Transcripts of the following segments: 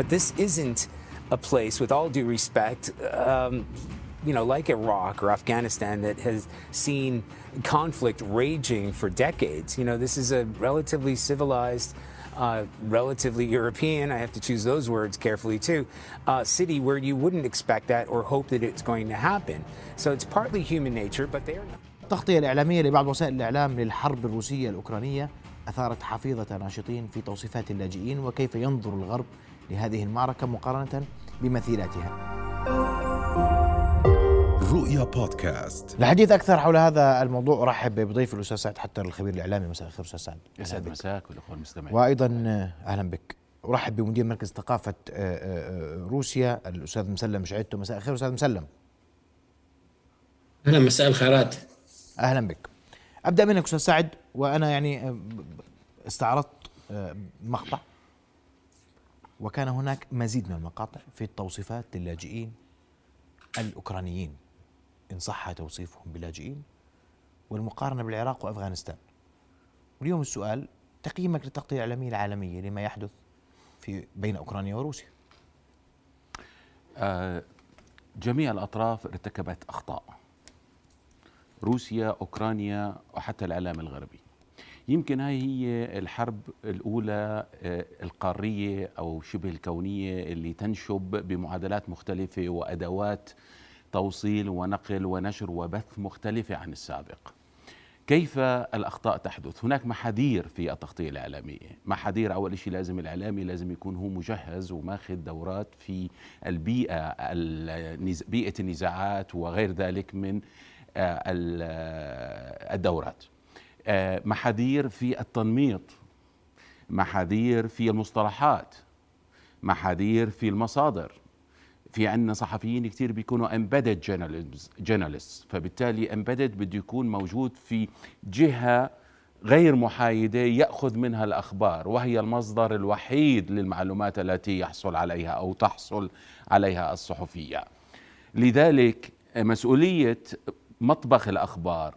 But this isn't a place, with all due respect, um, you know, like Iraq or Afghanistan that has seen conflict raging for decades. You know, this is a relatively civilized, uh, relatively European, I have to choose those words carefully too, uh, city where you wouldn't expect that or hope that it's going to happen. So it's partly human nature, but they're not. التغطية الإعلامية لبعض وسائل الإعلام للحرب الروسية الأوكرانية أثارت حفيظة ناشطين في توصيفات اللاجئين وكيف ينظر الغرب لهذه المعركة مقارنة بمثيلاتها. رؤيا بودكاست. الحديث أكثر حول هذا الموضوع. أرحب بضيف الأستاذ سعد حتى الخبير الإعلامي. مساء الخير أستاذ سعد. يسعد مساك والأخوة المستمعين. وأيضا أهلا بك. أرحب بمدير مركز ثقافة آه، آه، آه، روسيا الأستاذ مسلم شعيتو. مساء الخير أستاذ مسلم. أهلا مساء الخيرات. أهلا بك. أبدأ منك أستاذ سعد. وأنا يعني استعرضت مقطع. وكان هناك مزيد من المقاطع في التوصيفات للاجئين الأوكرانيين. إن صح توصيفهم بلاجئين والمقارنة بالعراق وأفغانستان. واليوم السؤال تقييمك للتغطية الاعلاميه العالمية لما يحدث في بين أوكرانيا وروسيا؟ آه، جميع الأطراف ارتكبت أخطاء. روسيا أوكرانيا وحتى الإعلام الغربي. يمكن هاي هي الحرب الأولى آه، القارية أو شبه الكونية اللي تنشب بمعادلات مختلفة وأدوات توصيل ونقل ونشر وبث مختلفة عن السابق كيف الأخطاء تحدث؟ هناك محاذير في التغطية الإعلامية، محاذير أول شيء لازم الإعلامي لازم يكون هو مجهز وماخذ دورات في البيئة النز- بيئة النزاعات وغير ذلك من آه، آه، الدورات. آه، محاذير في التنميط، محاذير في المصطلحات، محاذير في المصادر، في عندنا صحفيين كثير بيكونوا journalists, journalists فبالتالي embedded بده يكون موجود في جهة غير محايدة يأخذ منها الأخبار وهي المصدر الوحيد للمعلومات التي يحصل عليها أو تحصل عليها الصحفية. لذلك مسؤولية مطبخ الأخبار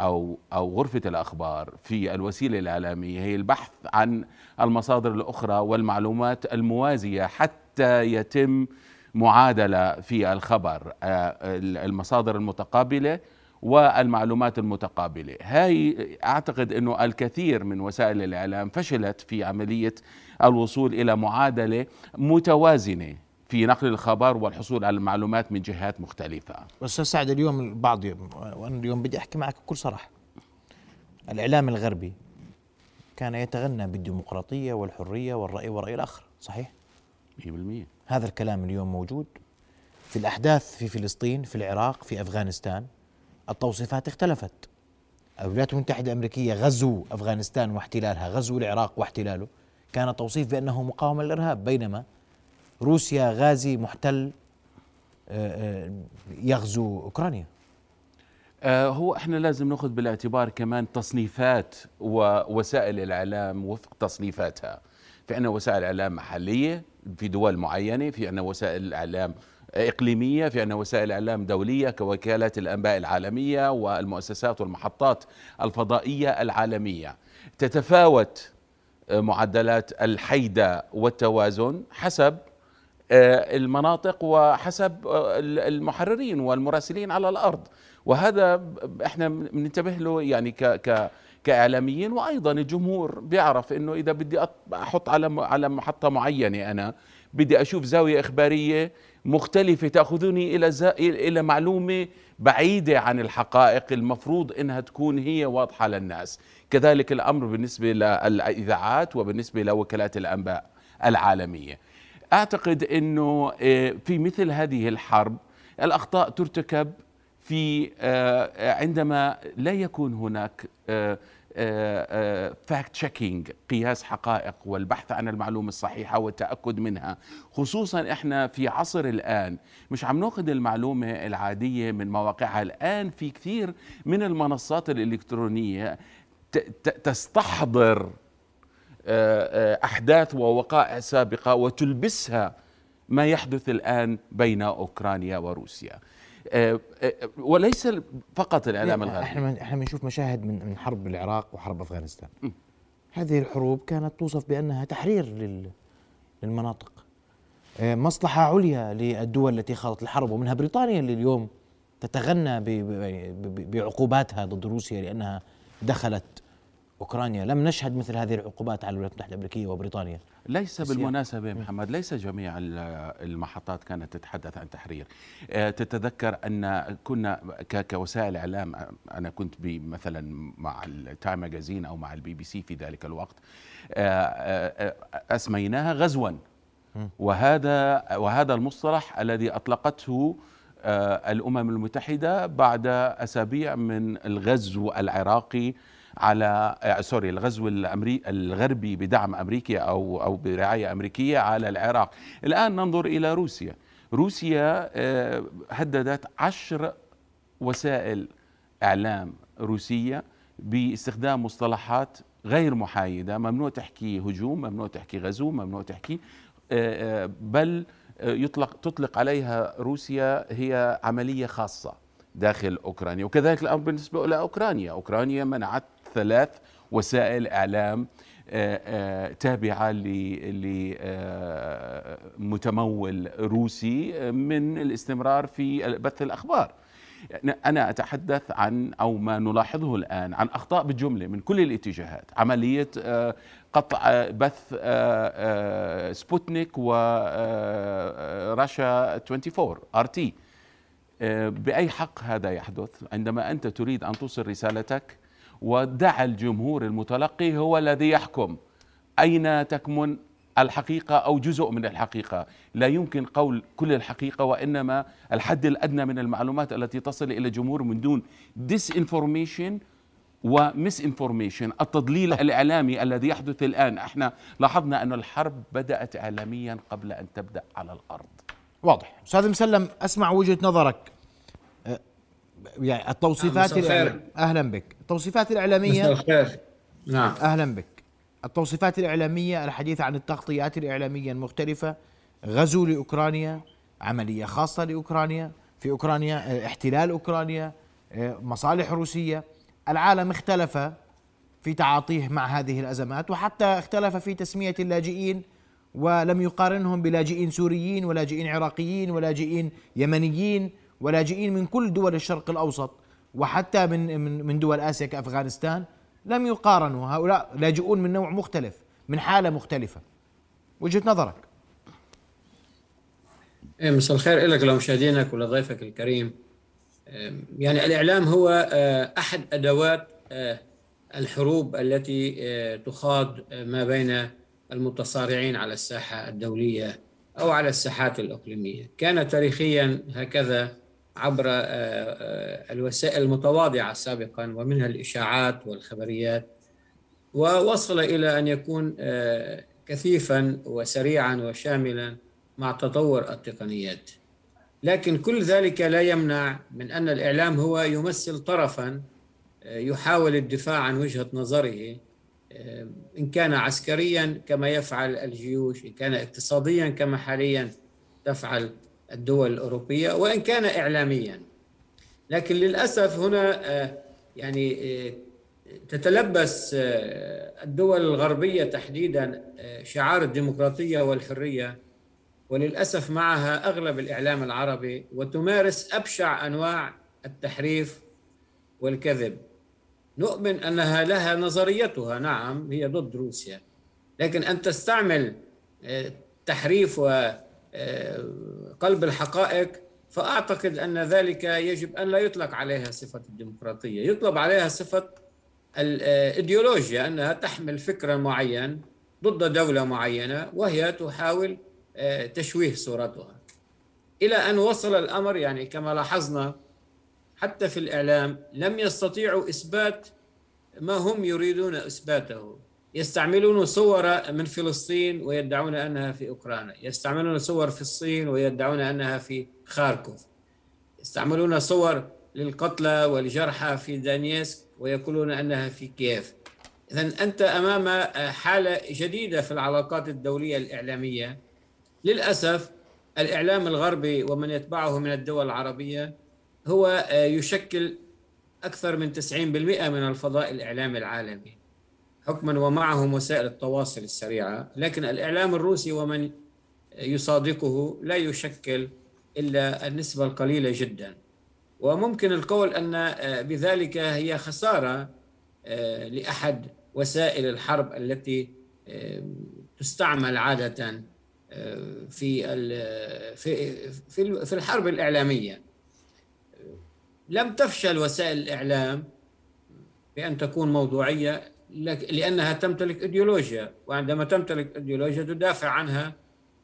أو أو غرفة الأخبار في الوسيلة الإعلامية هي البحث عن المصادر الأخرى والمعلومات الموازية حتى يتم معادلة في الخبر آه، المصادر المتقابلة والمعلومات المتقابلة. هاي أعتقد أنه الكثير من وسائل الإعلام فشلت في عملية الوصول إلى معادلة متوازنة. في نقل الخبر والحصول على المعلومات من جهات مختلفة. أستاذ سعد اليوم البعض وأنا اليوم بدي أحكي معك بكل صراحة. الإعلام الغربي كان يتغنى بالديمقراطية والحرية والرأي والرأي الآخر صحيح؟ 100% هذا الكلام اليوم موجود في الأحداث في فلسطين في العراق في أفغانستان. التوصيفات اختلفت. الولايات المتحدة الأمريكية غزو أفغانستان واحتلالها غزو العراق واحتلاله. كان توصيف بأنه مقاومه للإرهاب بينما روسيا غازي محتل آه، آه، يغزو أوكرانيا. آه، هو إحنا لازم نأخذ بالاعتبار كمان تصنيفات ووسائل الإعلام وفق تصنيفاتها. في عندنا وسائل إعلام محلية في دول معينة في عندنا وسائل إعلام إقليمية في عندنا وسائل إعلام دولية كوكالات الأنباء العالمية والمؤسسات والمحطات الفضائية العالمية. تتفاوت معدلات الحيدة والتوازن حسب المناطق وحسب آه، المحررين والمراسلين على الأرض وهذا إحنا بننتبه له يعني ك ك كإعلاميين وأيضا الجمهور بيعرف إنه إذا بدي أحط على على محطة معينة أنا بدي أشوف زاوية إخبارية مختلفة تأخذني إلى. إلى معلومة بعيدة عن الحقائق المفروض إنها تكون هي واضحة للناس كذلك الأمر بالنسبة للإذاعات وبالنسبة لوكالات الأنباء العالمية أعتقد إنه آه، في مثل هذه الحرب الأخطاء ترتكب في آه، عندما لا يكون هناك fact checking قياس حقائق والبحث عن المعلومة الصحيحة والتأكد منها. خصوصا إحنا في عصر الآن مش عم نأخذ المعلومة العادية من مواقعها. الآن في كثير من المنصات ت- تستحضر آه، آه، أحداث ووقائع سابقة وتلبسها ما يحدث الآن بين أوكرانيا وروسيا. آه، آه، وليس فقط الإعلام إحنا الغربي. من إحنا بنشوف مشاهد من من حرب العراق وحرب أفغانستان. هذه الحروب كانت توصف بأنها تحرير لل للمناطق. آه، مصلحة عليا للدول التي خاضت الحرب ومنها بريطانيا اللي اليوم تتغنى ب- بعقوباتها ضد روسيا لأنها دخلت أوكرانيا. لم نشهد مثل هذه العقوبات على الولايات المتحدة الأمريكية وبريطانيا. ليس. بالمناسبة محمد ليس جميع ال- المحطات كانت تتحدث عن تحرير. آه، تتذكر أن كنا كوسائل إعلام أنا كنت مثلا مع التايم magazine أو مع البي بي سي في ذلك الوقت آه، آه، أسميناها غزوا. وهذا وهذا المصطلح الذي أطلقته الأمم المتحدة بعد أسابيع من الغزو العراقي على آه، sorry الغزو الأمري الغربي بدعم أمريكي أو أو برعاية أمريكية على العراق. الآن ننظر إلى روسيا. روسيا آه، هددت عشر وسائل إعلام روسية باستخدام مصطلحات غير محايدة. ممنوع تحكي هجوم ممنوع تحكي غزو ممنوع تحكي آه، بل يطلق تطلق عليها روسيا هي عملية خاصة داخل أوكرانيا. وكذلك الأمر بالنسبة لاوكرانيا أوكرانيا منعت ثلاث وسائل إعلام آه، آه، تابعة لمتمول روسي آه، من الاستمرار في بث الأخبار. أنا أتحدث عن أو ما نلاحظه الآن عن أخطاء بالجملة من كل الاتجاهات. عملية آه، قطع بث سبوتنيك وراشا 24 RT. بأي حق هذا يحدث؟ عندما أنت تريد أن توصل رسالتك ودع الجمهور المتلقي هو الذي يحكم. أين تكمن الحقيقة أو جزء من الحقيقة؟ لا يمكن قول كل الحقيقة وإنما الحد الأدنى من المعلومات التي تصل إلى الجمهور من دون information و misinformation التضليل الإعلامي الذي يحدث الآن. إحنا لاحظنا أن الحرب بدأت إعلاميا قبل أن تبدأ على الأرض. واضح. أستاذ مسلم أسمع وجهة نظرك. يعني التوصيفات. الإعلام- أهلا بك. التوصيفات مساء الخير. نعم. أهلا بك. التوصيفات الإعلامية الحديث عن التغطيات الإعلامية المختلفة غزو لأوكرانيا عملية خاصة لأوكرانيا في أوكرانيا آه، احتلال أوكرانيا آه، مصالح روسية. العالم اختلف في تعاطيه مع هذه الأزمات وحتى اختلف في تسمية اللاجئين ولم يقارنهم بلاجئين سوريين ولاجئين عراقيين ولاجئين يمنيين ولاجئين من كل دول الشرق الأوسط وحتى من من من دول آسيا كأفغانستان لم يقارنوا. هؤلاء لاجئون من نوع مختلف من حالة مختلفة. وجهة نظرك. إيه، مساء الخير لك ولمشاهدينك ولضيفك الكريم. أم، يعني الإعلام هو آه، أحد أدوات الحروب التي تخاض ما بين المتصارعين على الساحة الدولية أو على الساحات الإقليمية. كان تاريخيا هكذا عبر آه، آه، الوسائل المتواضعة سابقا ومنها الإشاعات والخبريات. ووصل إلى أن يكون آه، كثيفا وسريعا وشاملا مع تطور التقنيات. لكن كل ذلك لا يمنع من أن الإعلام هو يمثل طرفا يحاول الدفاع عن وجهة نظره إن كان عسكريا كما يفعل الجيوش إن كان اقتصاديا كما حاليا تفعل الدول الأوروبية وإن كان إعلاميا. لكن للأسف هنا آه، يعني آه، تتلبس آه، الدول الغربية تحديدا شعار الديمقراطية والحرية. وللأسف معها أغلب الإعلام العربي وتمارس أبشع أنواع التحريف والكذب. نؤمن أنها لها نظريتها نعم هي ضد روسيا. لكن أن تستعمل تحريف وقلب الحقائق فأعتقد أن ذلك يجب أن لا يطلق عليها صفة الديمقراطية. يطلب عليها صفة الإيديولوجيا أنها تحمل فكرا معين ضد دولة معينة وهي تحاول آه، تشويه صورتها. إلى أن وصل الأمر يعني كما لاحظنا حتى في الإعلام لم يستطيعوا إثبات ما هم يريدون إثباته. يستعملون صور من فلسطين ويدعون أنها في أوكرانيا. يستعملون صور في الصين ويدعون أنها في خاركوف. يستعملون صور للقتلى والجرحى في دانيسك ويقولون أنها في كييف. إذا أنت أمام آه، حالة جديدة في العلاقات الدولية الإعلامية. للأسف الإعلام الغربي ومن يتبعه من الدول العربية هو يشكل أكثر من 90% من الفضاء الإعلامي العالمي. حكما ومعهم وسائل التواصل السريعة لكن الإعلام الروسي ومن يصادقه لا يشكل إلا النسبة القليلة جدا. وممكن القول أن بذلك هي خسارة لأحد وسائل الحرب التي تستعمل عادة في في في الحرب الإعلامية. لم تفشل وسائل الإعلام بأن تكون موضوعية لأنها تمتلك إيديولوجيا وعندما تمتلك إيديولوجيا تدافع عنها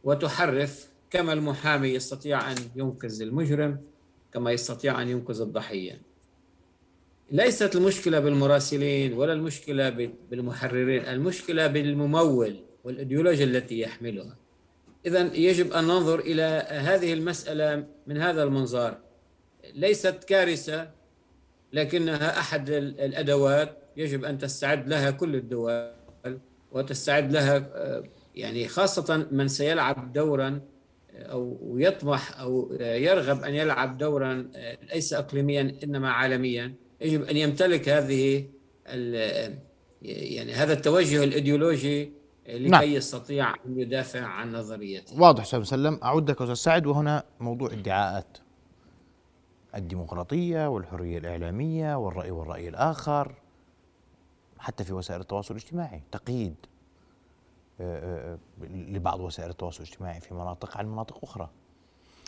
وتحرف كما المحامي يستطيع أن ينقذ المجرم كما يستطيع أن ينقذ الضحية. ليست المشكلة بالمراسلين ولا المشكلة بالمحررين المشكلة بالممول والإيديولوجيا التي يحملها. إذا يجب أن ننظر إلى هذه المسألة من هذا المنظار. ليست كارثة لكنها أحد الأدوات يجب أن تستعد لها كل الدول وتستعد لها يعني خاصة من سيلعب دورا أو يطمح أو يرغب أن يلعب دورا ليس إقليميا إنما عالميا. يجب أن يمتلك هذه يعني هذا التوجه الإيديولوجي لكي نعم. يستطيع أن يدافع عن نظريته. واضح أستاذ مسلم. أعود لك أستاذ سعد وهنا موضوع ادعاءات الديمقراطية والحرية الإعلامية والرأي والرأي الآخر. حتى في وسائل التواصل الاجتماعي تقييد آه، آه، لبعض وسائل التواصل الاجتماعي في مناطق عن مناطق أخرى.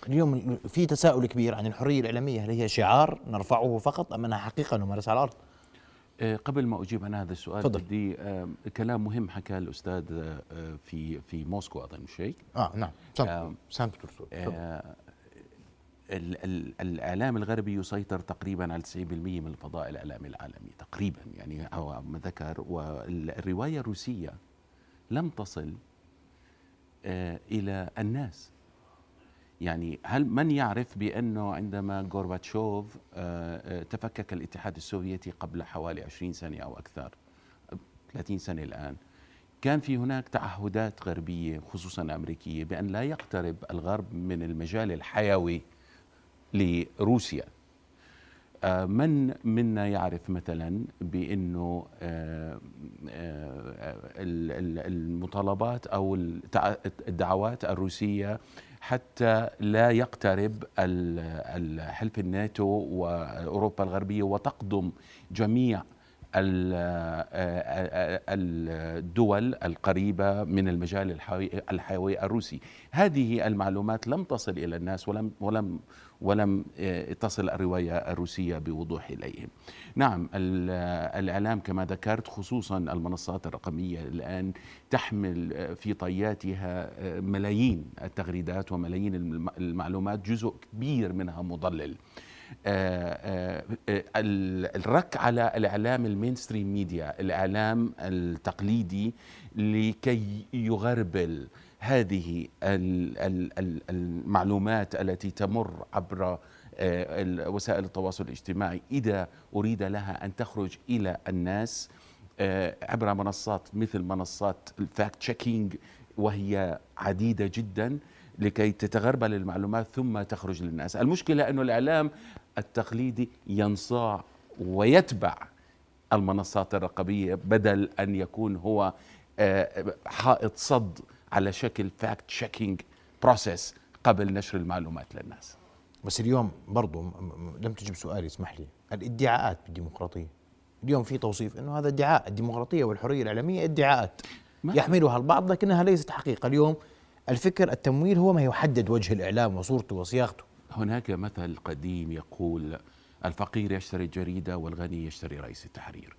اليوم في تساؤل كبير عن الحرية الإعلامية هل هي شعار نرفعه فقط أم أنها حقيقة نمارس على الأرض؟ آه، قبل ما أجيب عن هذا السؤال فضل. بدي كلام مهم حكاه الأستاذ في في موسكو اظن شيء. آه نعم. سانت بطرسبرغ الإعلام الغربي يسيطر تقريبا على 90% من الفضاء الاعلامي العالمي تقريبا. يعني هو ما ذكر والرواية الروسية لم تصل آه، إلى الناس. يعني هل من يعرف بأنه عندما غورباتشوف آه، آه، تفكك الاتحاد السوفيتي قبل حوالي 20 سنة أو أكثر 30 سنة الآن كان في هناك تعهدات غربية خصوصا أمريكية بأن لا يقترب الغرب من المجال الحيوي لروسيا. آه، من منا يعرف مثلا بأنه آه، آه، المطالبات أو الدعوات الروسية حتى لا يقترب الحلف الناتو وأوروبا الغربية وتقدم جميع الدول القريبة من المجال الحيوي الروسي. هذه المعلومات لم تصل إلى الناس ولم ولم ولم تصل الرواية الروسية بوضوح إليهم. نعم الإعلام كما ذكرت خصوصا المنصات الرقمية الآن تحمل في طياتها ملايين التغريدات وملايين المعلومات جزء كبير منها مضلل. الرك على الإعلام ال mainstream media الإعلام التقليدي لكي يغربل هذه المعلومات التي تمر عبر آه، وسائل التواصل الاجتماعي. إذا أريد لها أن تخرج إلى الناس آه، عبر منصات مثل منصات ال fact checking وهي عديدة جدا لكي تتغربل المعلومات ثم تخرج للناس. المشكلة أنه الإعلام التقليدي ينصاع ويتبع المنصات الرقمية بدل أن يكون هو آه، حائط صد على شكل fact checking process قبل نشر المعلومات للناس. بس اليوم برضو لم تجب سؤالي اسمح لي. الادعاءات بالديمقراطية. اليوم في توصيف إنه هذا ادعاء الديمقراطية والحرية الإعلامية ادعاءات يحملها البعض لكنها ليست حقيقة. اليوم الفكر التمويل هو ما يحدد وجه الإعلام وصورته وصياغته. هناك مثل قديم يقول الفقير يشتري الجريدة والغني يشتري رئيس التحرير.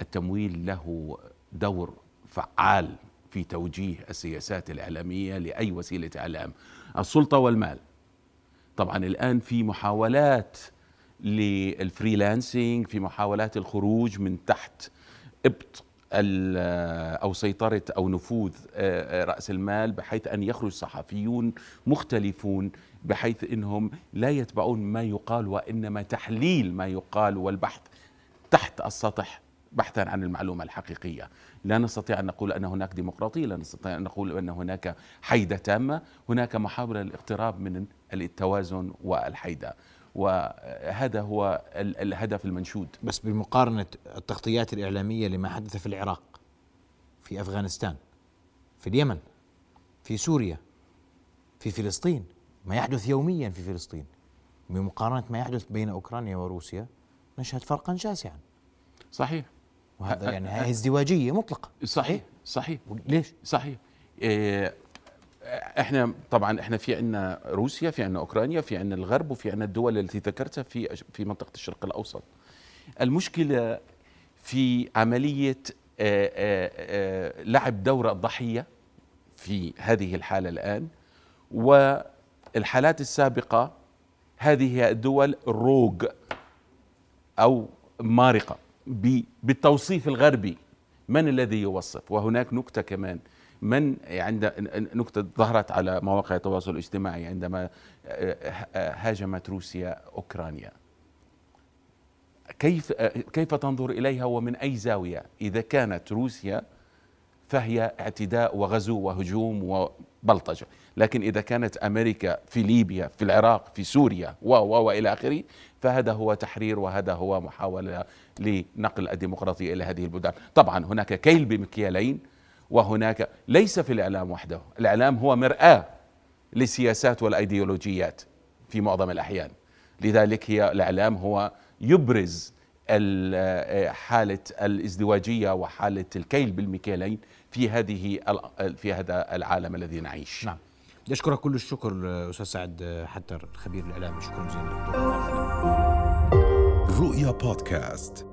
التمويل له دور فعال في توجيه السياسات الإعلامية لأي وسيلة إعلام. السلطة والمال. طبعا الآن في محاولات للفريلانسينج في محاولات الخروج من تحت إبط أو سيطرة أو نفوذ آه، آه، رأس المال بحيث أن يخرج صحفيون مختلفون بحيث إنهم لا يتبعون ما يقال وإنما تحليل ما يقال والبحث تحت السطح بحثا عن المعلومة الحقيقية. لا نستطيع أن نقول أن هناك ديمقراطية لا نستطيع أن نقول أن هناك حيدة تامة. هناك محاولة للاقتراب من التوازن والحيدة. وهذا هو الهدف المنشود. بس بمقارنة التغطيات الإعلامية لما حدث في العراق في أفغانستان في اليمن في سوريا في فلسطين ما يحدث يوميا في فلسطين. بمقارنة ما يحدث بين أوكرانيا وروسيا نشهد فرقا شاسعا. صحيح. وهذا يعني هي ازدواجية مطلقة. صحيح صحيح. ليش؟ صحيح. إيه إحنا طبعا إحنا في عندنا روسيا في عندنا أوكرانيا في عندنا الغرب وفي عندنا الدول التي ذكرتها في في منطقة الشرق الأوسط. المشكلة في عملية لعب دور الضحيه في هذه الحالة الآن والحالات السابقة هذه الدول روج أو مارقة بالتوصيف الغربي. من الذي يوصف؟ وهناك نكتة كمان. من عند نكتة ظهرت على مواقع التواصل الاجتماعي عندما هاجمت روسيا أوكرانيا. كيف كيف تنظر إليها ومن أي زاوية؟ إذا كانت روسيا فهي اعتداء وغزو وهجوم وبلطجة. لكن إذا كانت أمريكا في ليبيا في العراق في سوريا و و والى آخره فهذا هو تحرير وهذا هو محاولة لنقل الديمقراطية إلى هذه البلدان. طبعا هناك كيل بمكيالين وهناك ليس في الإعلام وحده. الإعلام هو مرآة للسياسات والأيديولوجيات في معظم الأحيان. لذلك هي الإعلام هو يبرز حالة الازدواجية وحالة الكيل بالمكيالين في هذه في هذا العالم الذي نعيش. نعم. أشكرك كل الشكر أستاذ سعد حتر الخبير الإعلامي شكرا جزيلا رؤيا بودكاست.